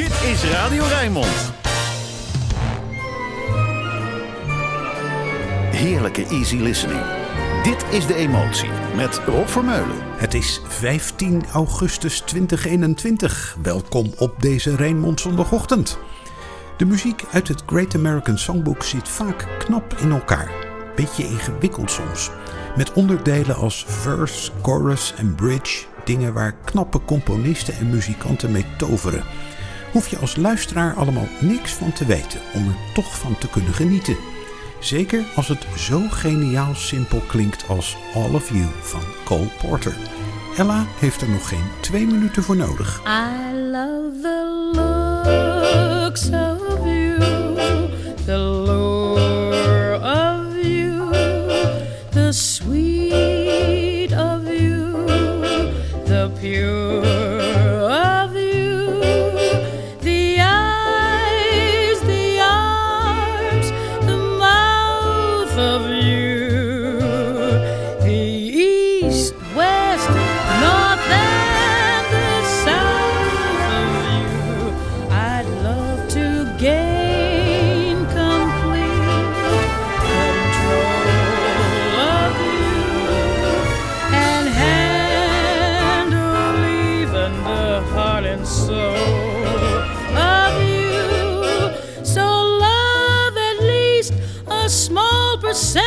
Dit is Radio Rijnmond. Heerlijke easy listening. Dit is De Emotie met Rob Vermeulen. Het is 15 augustus 2021. Welkom op deze Rijnmond zondagochtend. De muziek uit het Great American Songbook zit vaak knap in elkaar. Beetje ingewikkeld soms. Met onderdelen als verse, chorus en bridge. Dingen waar knappe componisten en muzikanten mee toveren. Hoef je als luisteraar allemaal niks van te weten om er toch van te kunnen genieten. Zeker als het zo geniaal simpel klinkt als All of You van Cole Porter. Ella heeft er nog geen twee minuten voor nodig. I love the looks of you, the lure of you, the sweet of you, the pure percent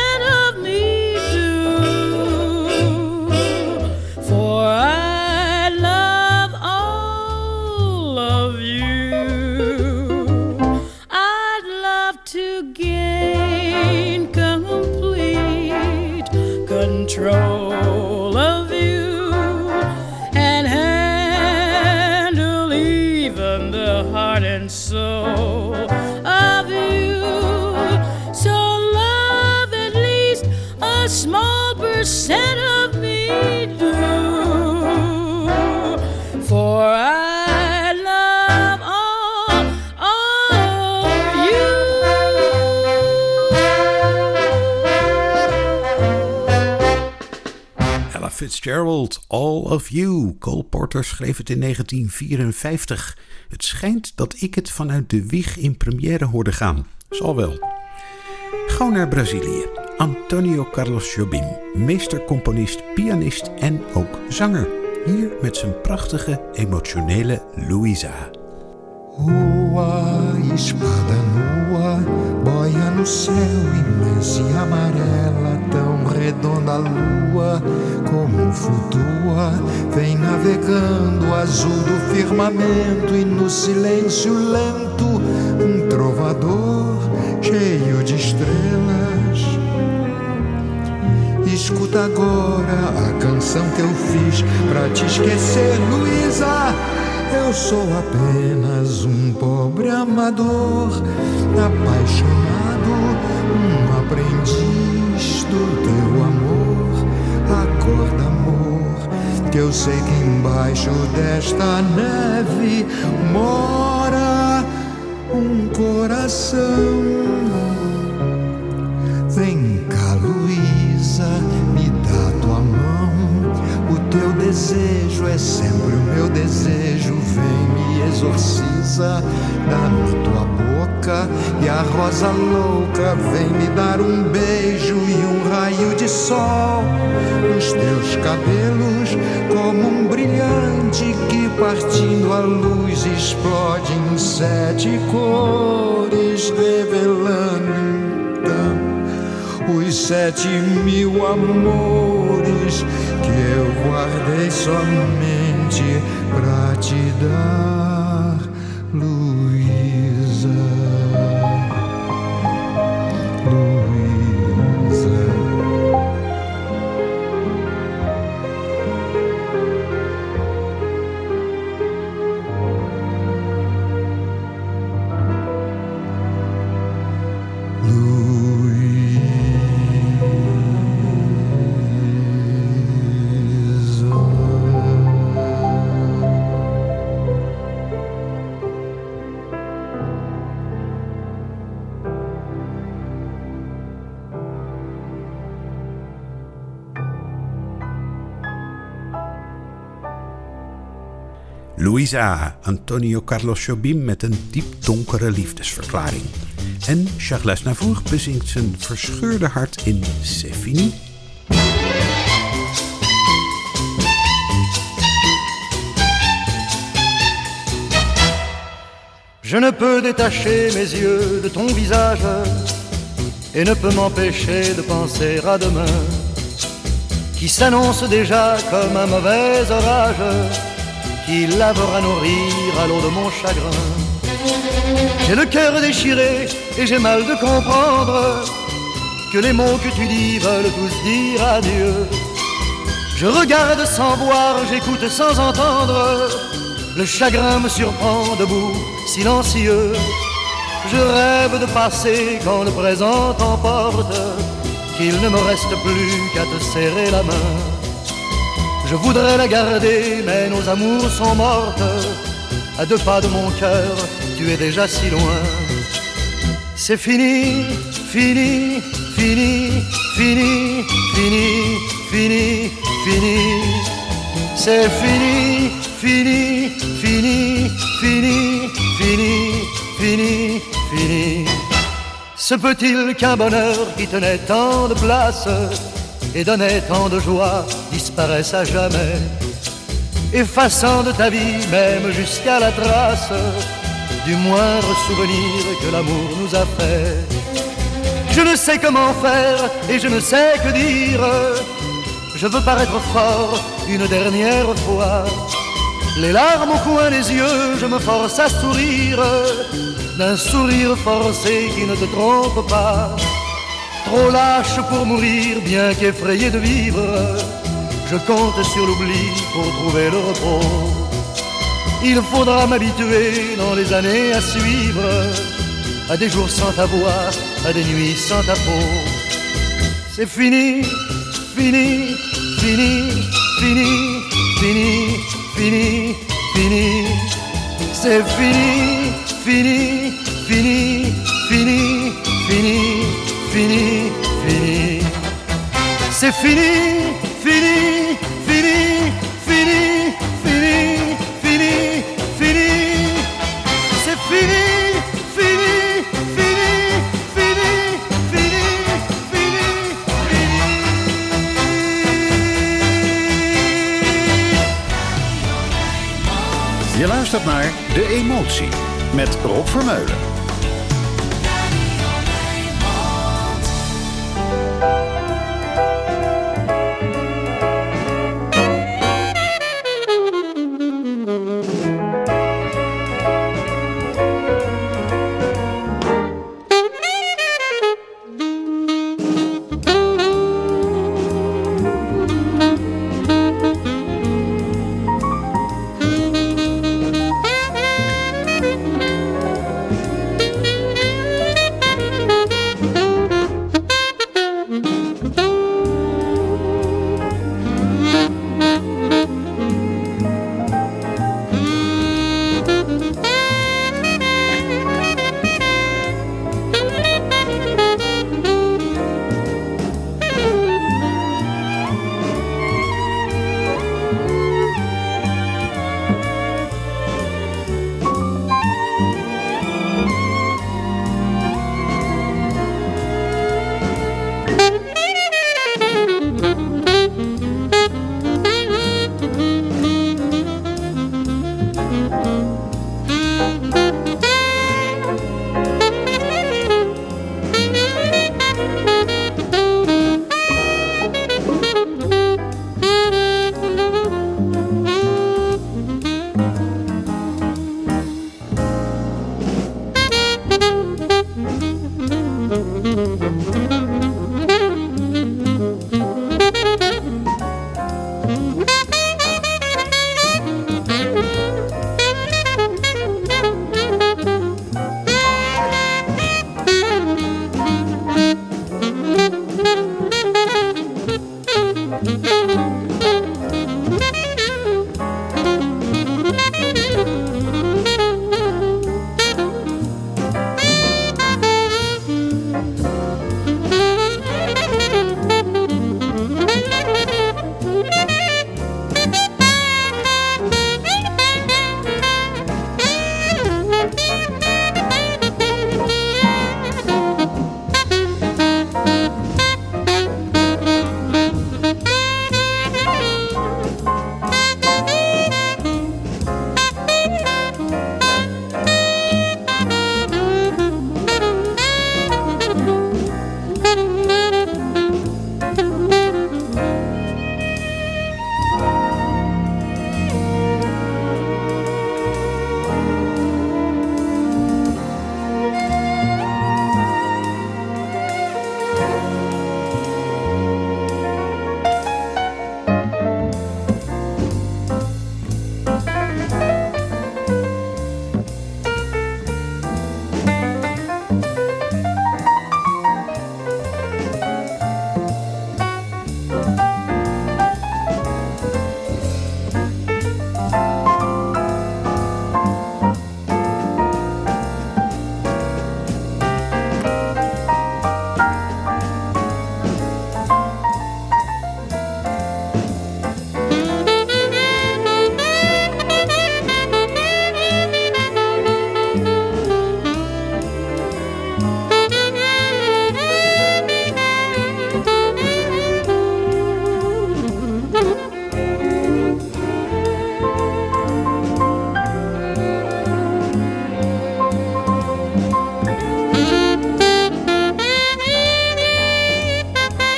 of You. Cole Porter schreef het in 1954. Het schijnt dat ik het vanuit de wieg in première hoorde gaan. Zal wel. Gauw naar Brazilië. Antonio Carlos Jobim, meestercomponist, pianist en ook zanger. Hier met zijn prachtige, emotionele Luisa. Espada nua, boia no céu imensa e amarela, redonda lua, como flutua, vem navegando azul do firmamento e no silêncio lento, um trovador cheio de estrelas. Escuta agora a canção que eu fiz pra te esquecer, Luísa. Eu sou apenas um pobre amador, apaixonado, um aprendiz Que eu sei que embaixo desta neve mora um coração. Vem cá, Luísa, me dá tua mão. O teu desejo é sempre o meu desejo. Vem, me exorciza, dá-me tua boca e a rosa louca. Vem me dar um beijo e um raio de sol. Os teus cabelos, que partindo a luz explode em sete cores, revelando então os sete mil amores que eu guardei somente pra te dar, Louisa, Antonio Carlos Jobim met een diep donkere liefdesverklaring. En Charles Navour bezingt zijn verscheurde hart in C'est. Je ne peux détacher mes yeux de ton visage et ne peux m'empêcher de penser à demain qui s'annonce déjà comme un mauvais orage qui lavera nos rires à l'eau de mon chagrin. J'ai le cœur déchiré et j'ai mal de comprendre que les mots que tu dis veulent tous dire adieu. Je regarde sans voir, j'écoute sans entendre. Le chagrin me surprend debout, silencieux. Je rêve de passer quand le présent t'emporte, qu'il ne me reste plus qu'à te serrer la main. Je voudrais la garder, mais nos amours sont mortes. À deux pas de mon cœur, tu es déjà si loin. C'est fini, fini, fini, fini, fini, fini, fini. C'est fini, fini, fini, fini, fini, fini, fini. Se peut-il qu'un bonheur qui tenait tant de place et donnait tant de joie disparaisse à jamais, effaçant de ta vie même jusqu'à la trace du moindre souvenir que l'amour nous a fait. Je ne sais comment faire et je ne sais que dire. Je veux paraître fort une dernière fois. Les larmes au coin des yeux, je me force à sourire d'un sourire forcé qui ne te trompe pas. Trop lâche pour mourir, bien qu'effrayé de vivre, je compte sur l'oubli pour trouver le repos. Il faudra m'habituer dans les années à suivre à des jours sans ta voix, à des nuits sans ta peau. C'est fini, fini, fini, fini, fini, fini, fini. C'est fini, fini, fini, fini, fini, fini, fini. C'est fini, fini, fini, fini, fini, fini, fini. C'est fini, fini, fini, fini, fini, fini, fini. Je luistert naar De Emotie met Rob Vermeulen.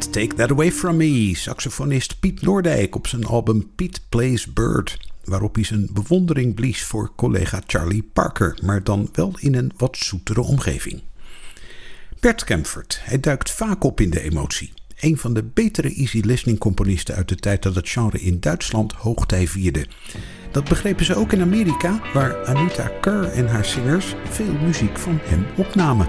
Take That Away From Me, saxofonist Piet Noordijk op zijn album Piet Plays Bird, waarop hij zijn bewondering blies voor collega Charlie Parker, maar dan wel in een wat zoetere omgeving. Bert Kempfert, hij duikt vaak op in de emotie. Een van de betere easy listening componisten uit de tijd dat het genre in Duitsland hoogtij vierde. Dat begrepen ze ook in Amerika, waar Anita Kerr en haar zingers veel muziek van hem opnamen.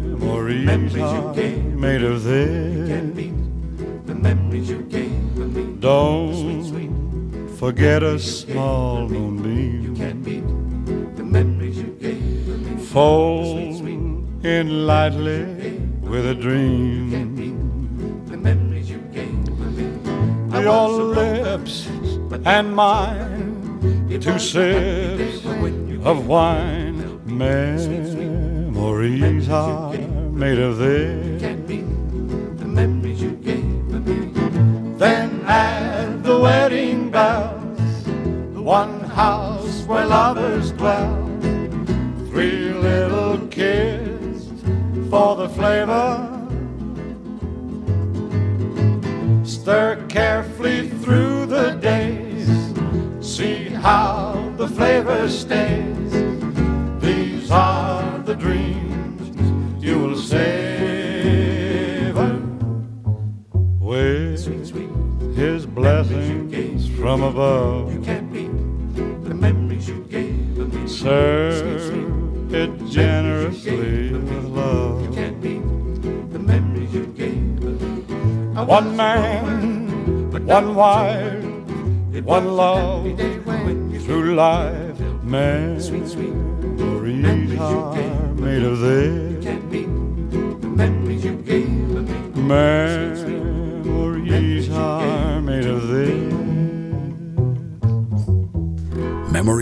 Memories are made of this. Don't forget a small moonbeam. Fold in lightly with a dream. Your lips and mine, two sips of wine. Memories. Are made of this. from above. You can't beat the memories you gave of me. Serve it generously with love. You can't beat the memories you gave of me. I one man, word, one wife, one love through life. Man, sweet, sweet memories are made of this. You can't beat the memories you gave of me. Man,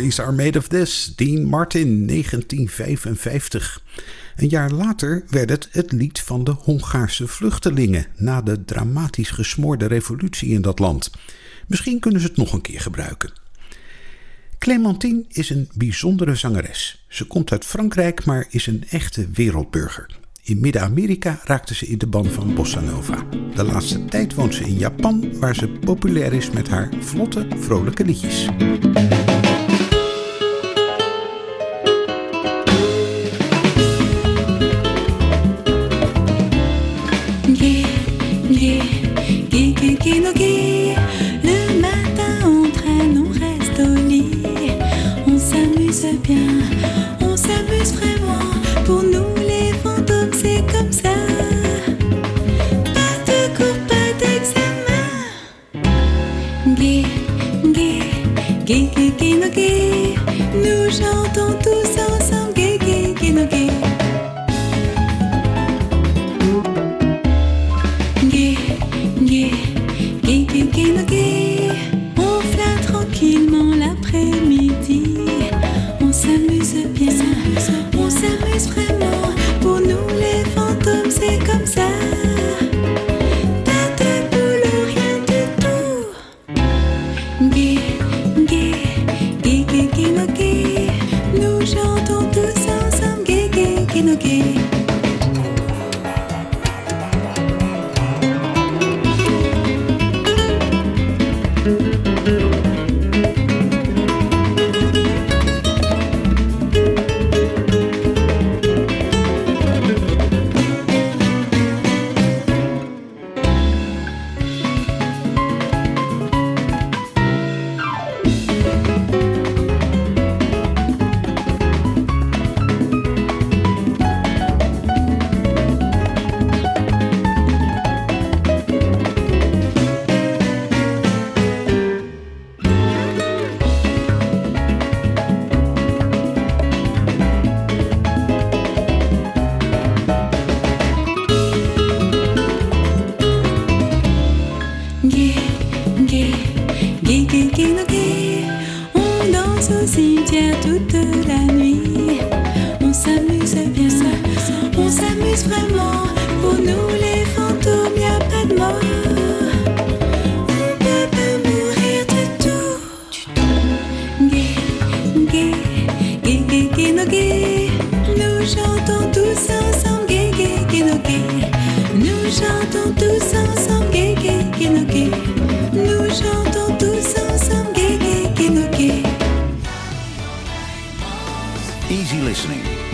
Memories Are Made of This, Dean Martin, 1955. Een jaar later werd het het lied van de Hongaarse vluchtelingen na de dramatisch gesmoorde revolutie in dat land. Misschien kunnen ze het nog een keer gebruiken. Clementine is een bijzondere zangeres. Ze komt uit Frankrijk, maar is een echte wereldburger. In Midden-Amerika raakte ze in de band van bossa nova. De laatste tijd woont ze in Japan, waar ze populair is met haar vlotte, vrolijke liedjes. Gay, gay, gay, gay, gay, no gay. Nous chantons tous ensemble, gay, gay, gay, no gay. Gay, gay, gay, gay, gay, no gay. On flâne tranquillement l'après-midi. On s'amuse bien, on s'amuse vraiment. Pour nous les fantômes, c'est comme ça. Toute la nuit. On s'amuse bien, ça, on s'amuse vraiment.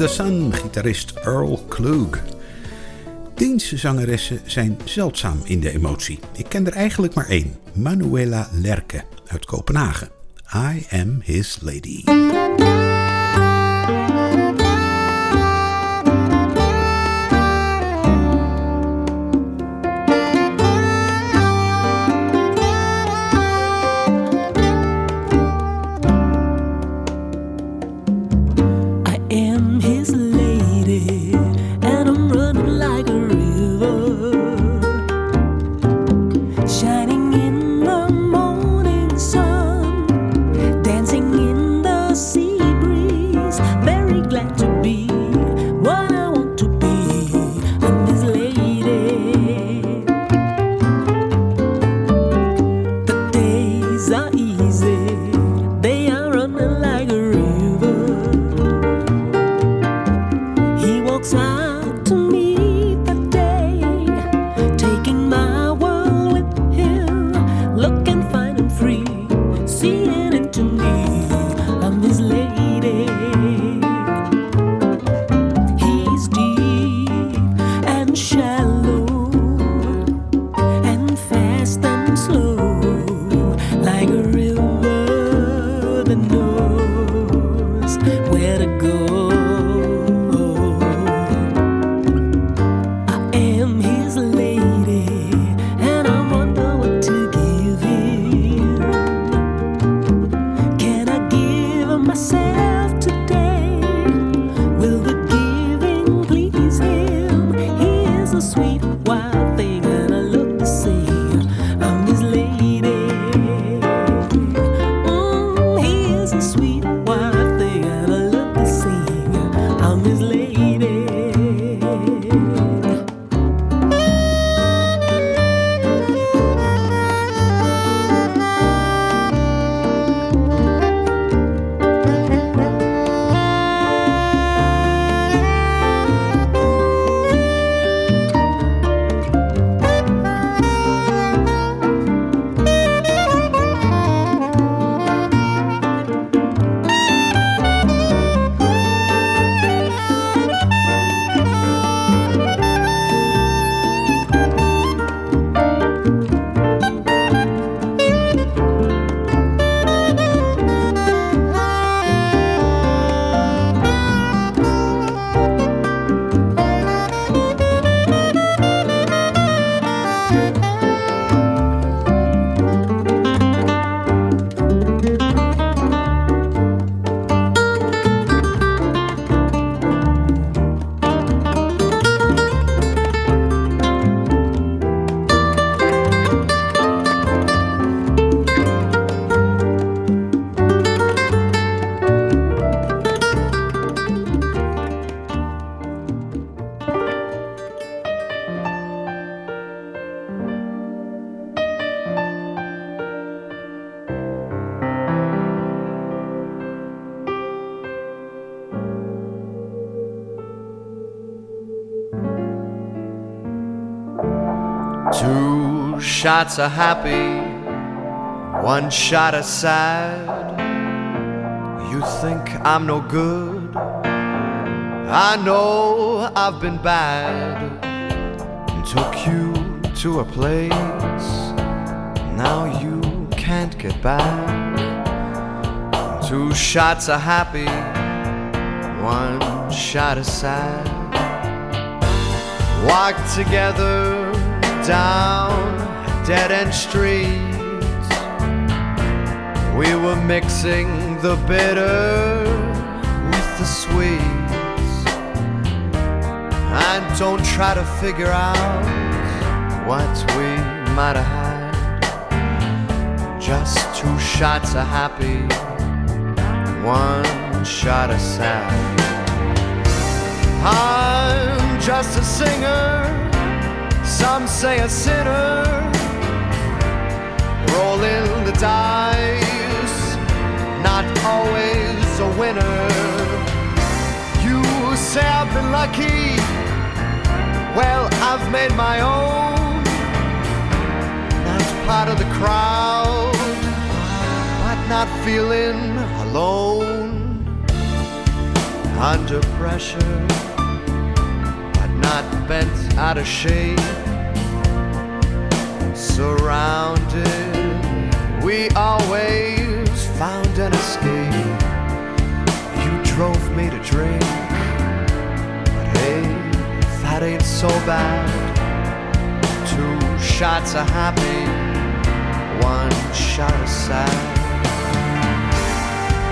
The Sun, gitarist Earl Klug. Deense zangeressen zijn zeldzaam in de emotie. Ik ken er eigenlijk maar één, Manuela Lerke uit Kopenhagen. I am his lady. Shots are happy, one shot is sad. You think I'm no good? I know I've been bad. Took you to a place, now you can't get back. Two shots are happy, one shot is sad. Walk together down dead end streets. We were mixing the bitter with the sweet. And don't try to figure out what we might have had. Just two shots of happy, one shot of sad. I'm just a singer, some say a sinner, the not always a winner. You say I've been lucky, well, I've made my own, not part of the crowd, but not feeling alone. under pressure, but not bent out of shape. Surrounded, we always found an escape. You drove me to drink, but hey, that ain't so bad. Two shots of happy, one shot of sad.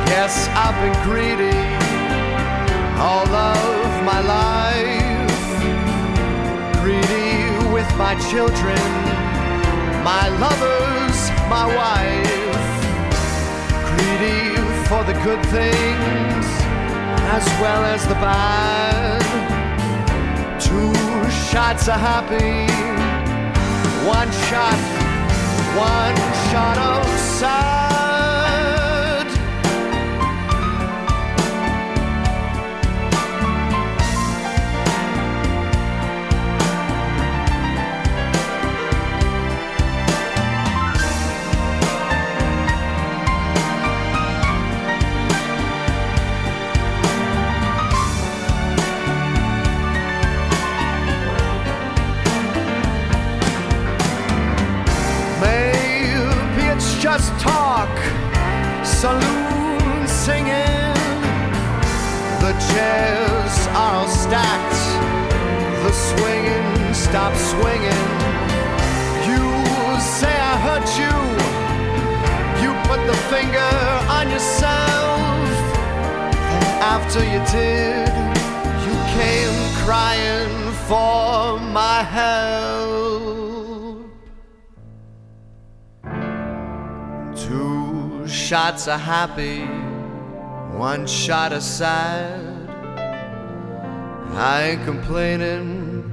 Yes, I've been greedy all of my life. Greedy with my children, my lovers, my wife. Greedy for the good things as well as the bad. Two shots are happy, one shot, one shot of sad. The chairs are all stacked, the swinging stops swinging. You say I hurt you, you put the finger on yourself. And after you did, you came crying for my help. Two shots are happy, one shot sad. I ain't complaining,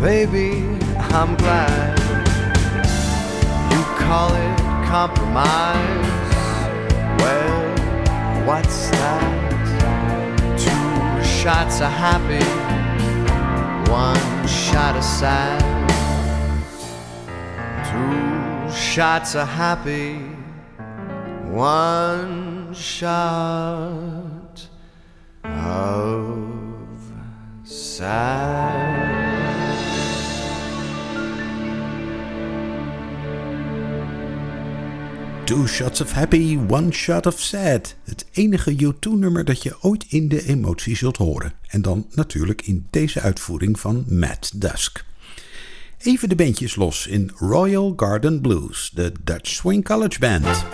baby, I'm glad. You call it compromise. Well, what's that? Two shots of happy, one shot sad. Two shots of happy, one shot of sad. Two Shots of Happy, One Shot of Sad. Het enige U2-nummer dat je ooit in de emotie zult horen. En dan natuurlijk in deze uitvoering van Matt Dusk. Even de bandjes los in Royal Garden Blues, de Dutch Swing College Band.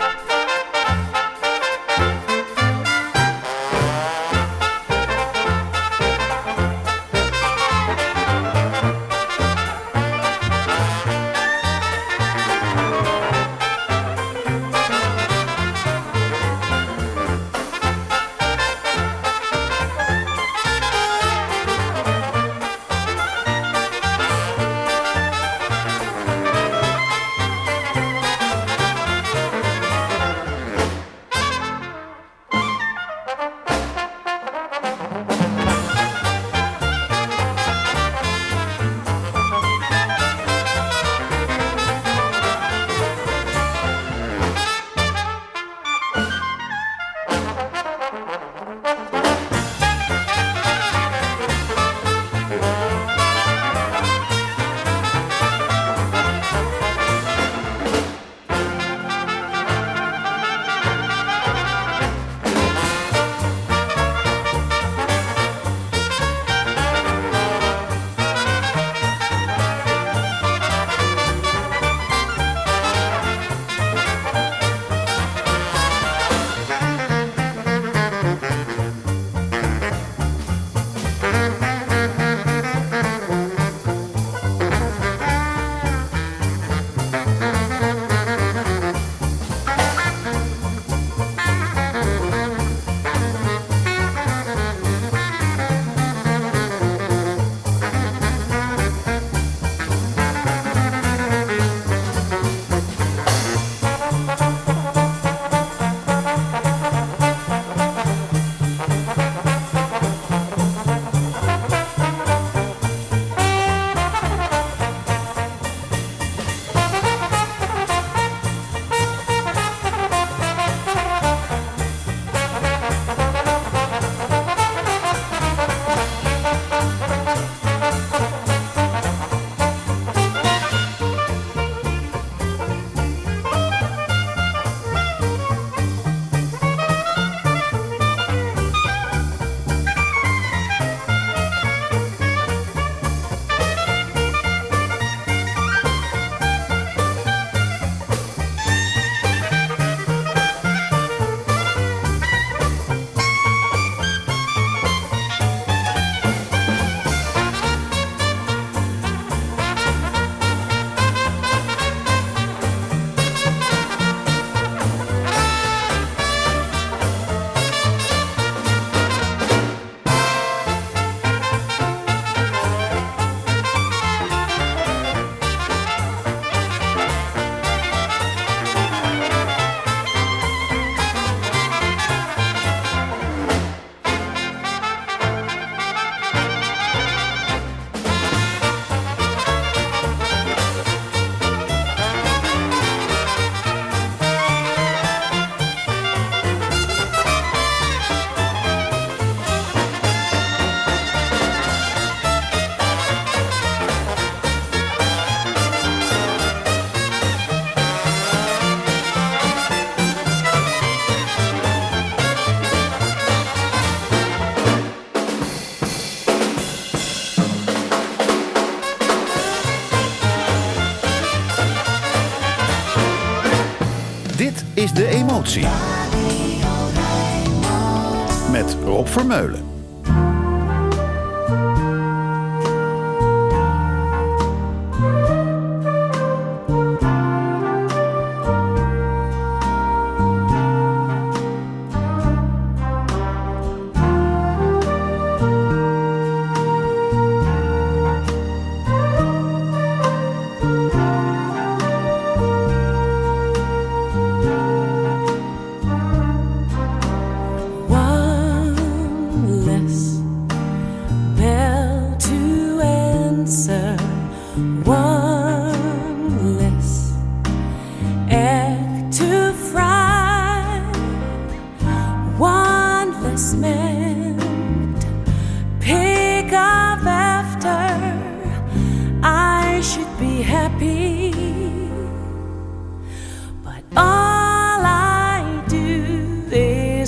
Met Rob Vermeulen.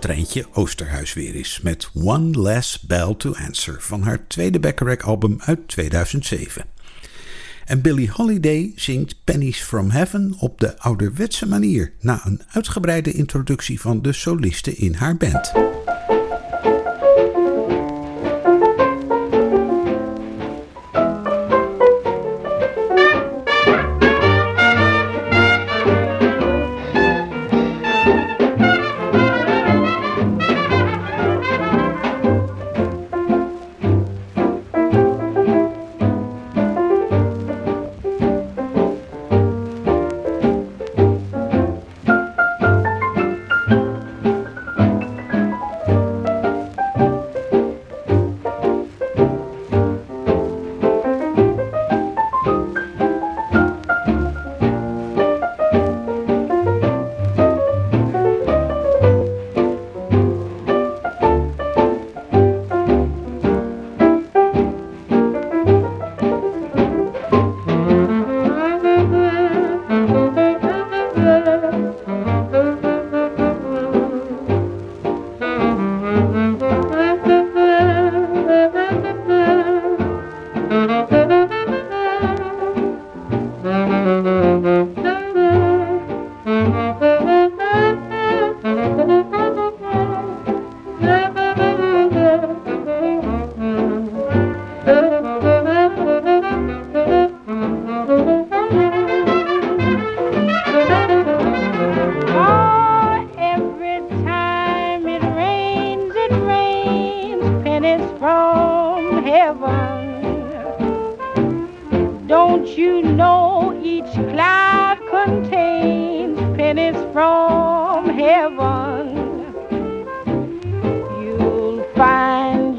als Oosterhuis weer is met One Last Bell to Answer van haar tweede Beckerack-album uit 2007. En Billie Holiday zingt Pennies from Heaven op de ouderwetse manier na een uitgebreide introductie van de solisten in haar band.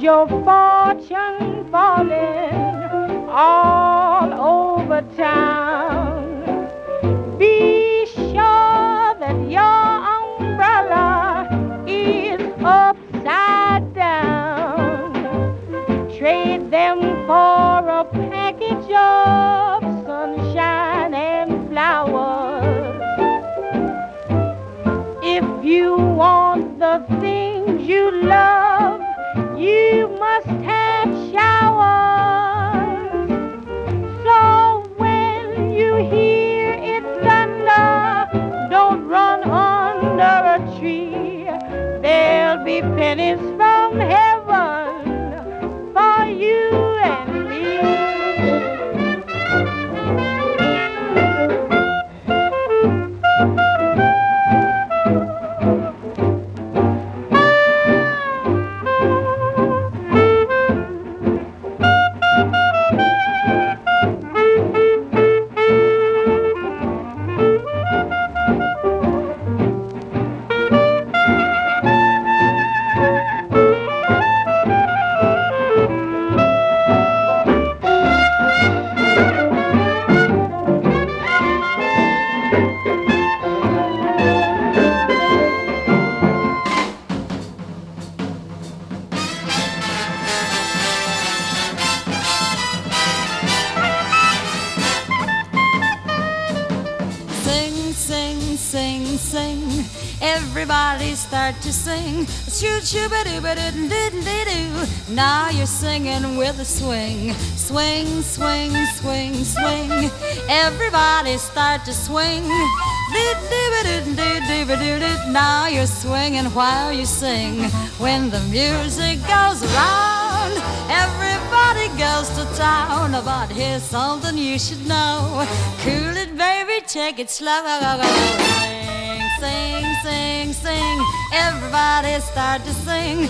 Your fortune falling all over town. Everybody start to sing. Shoot, shoot, ba doo, ba doo, doo, doo, doo. Now you're singing with a swing. Swing, swing, swing, swing. Everybody start to swing. Doo, doo, ba doo, doo, doo, doo, doo. Now you're swinging while you sing. When the music goes around, everybody goes to town. But here's something you should know. Cool it, baby, take it slow. Sing, sing, sing. Everybody start to sing.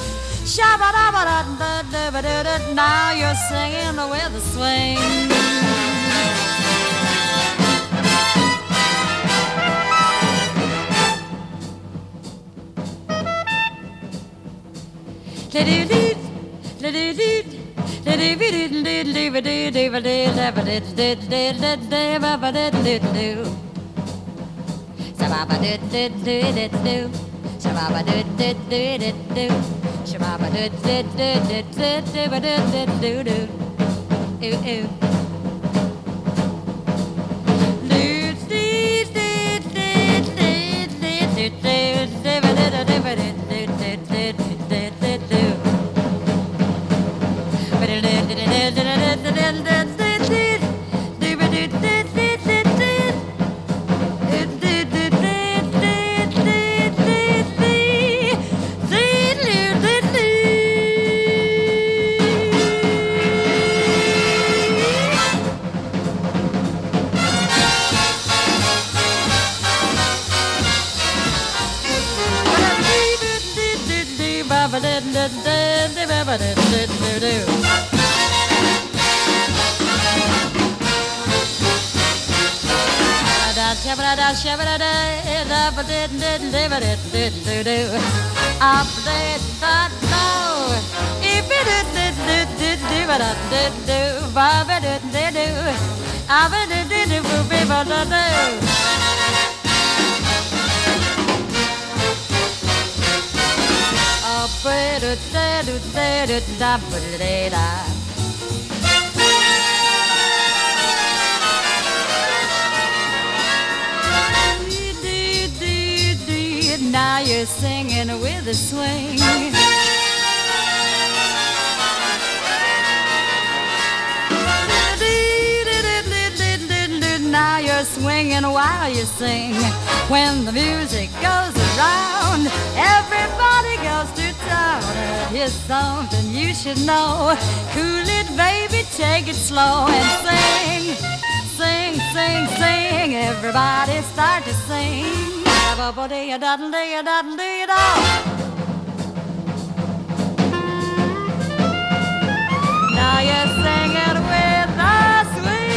Shababa do do do do do. Shababa do do do do do. Shababa do do do do do do do do do do. Ooh ooh. Do do do do do do do do. Shabba da ba da da da ba ba do do do up do do do ba ba da do. Up there, da Now you're singing with a swing. Now you're singing with a swing. Now you're swinging while you sing. When the music goes around, everybody goes to town. here's something you should know. Cool it, baby, take it slow and sing, sing, sing, sing. Everybody start to sing. With.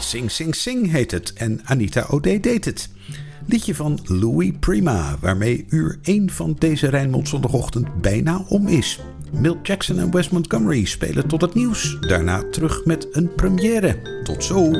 Sing Sing Sing heet het en Anita O'Day deed het. Liedje van Louis Prima, waarmee uur 1 van deze Rijnmond zondagochtend bijna om is. Milt Jackson en Wes Montgomery spelen tot het nieuws. Daarna terug met een première. Tot zo!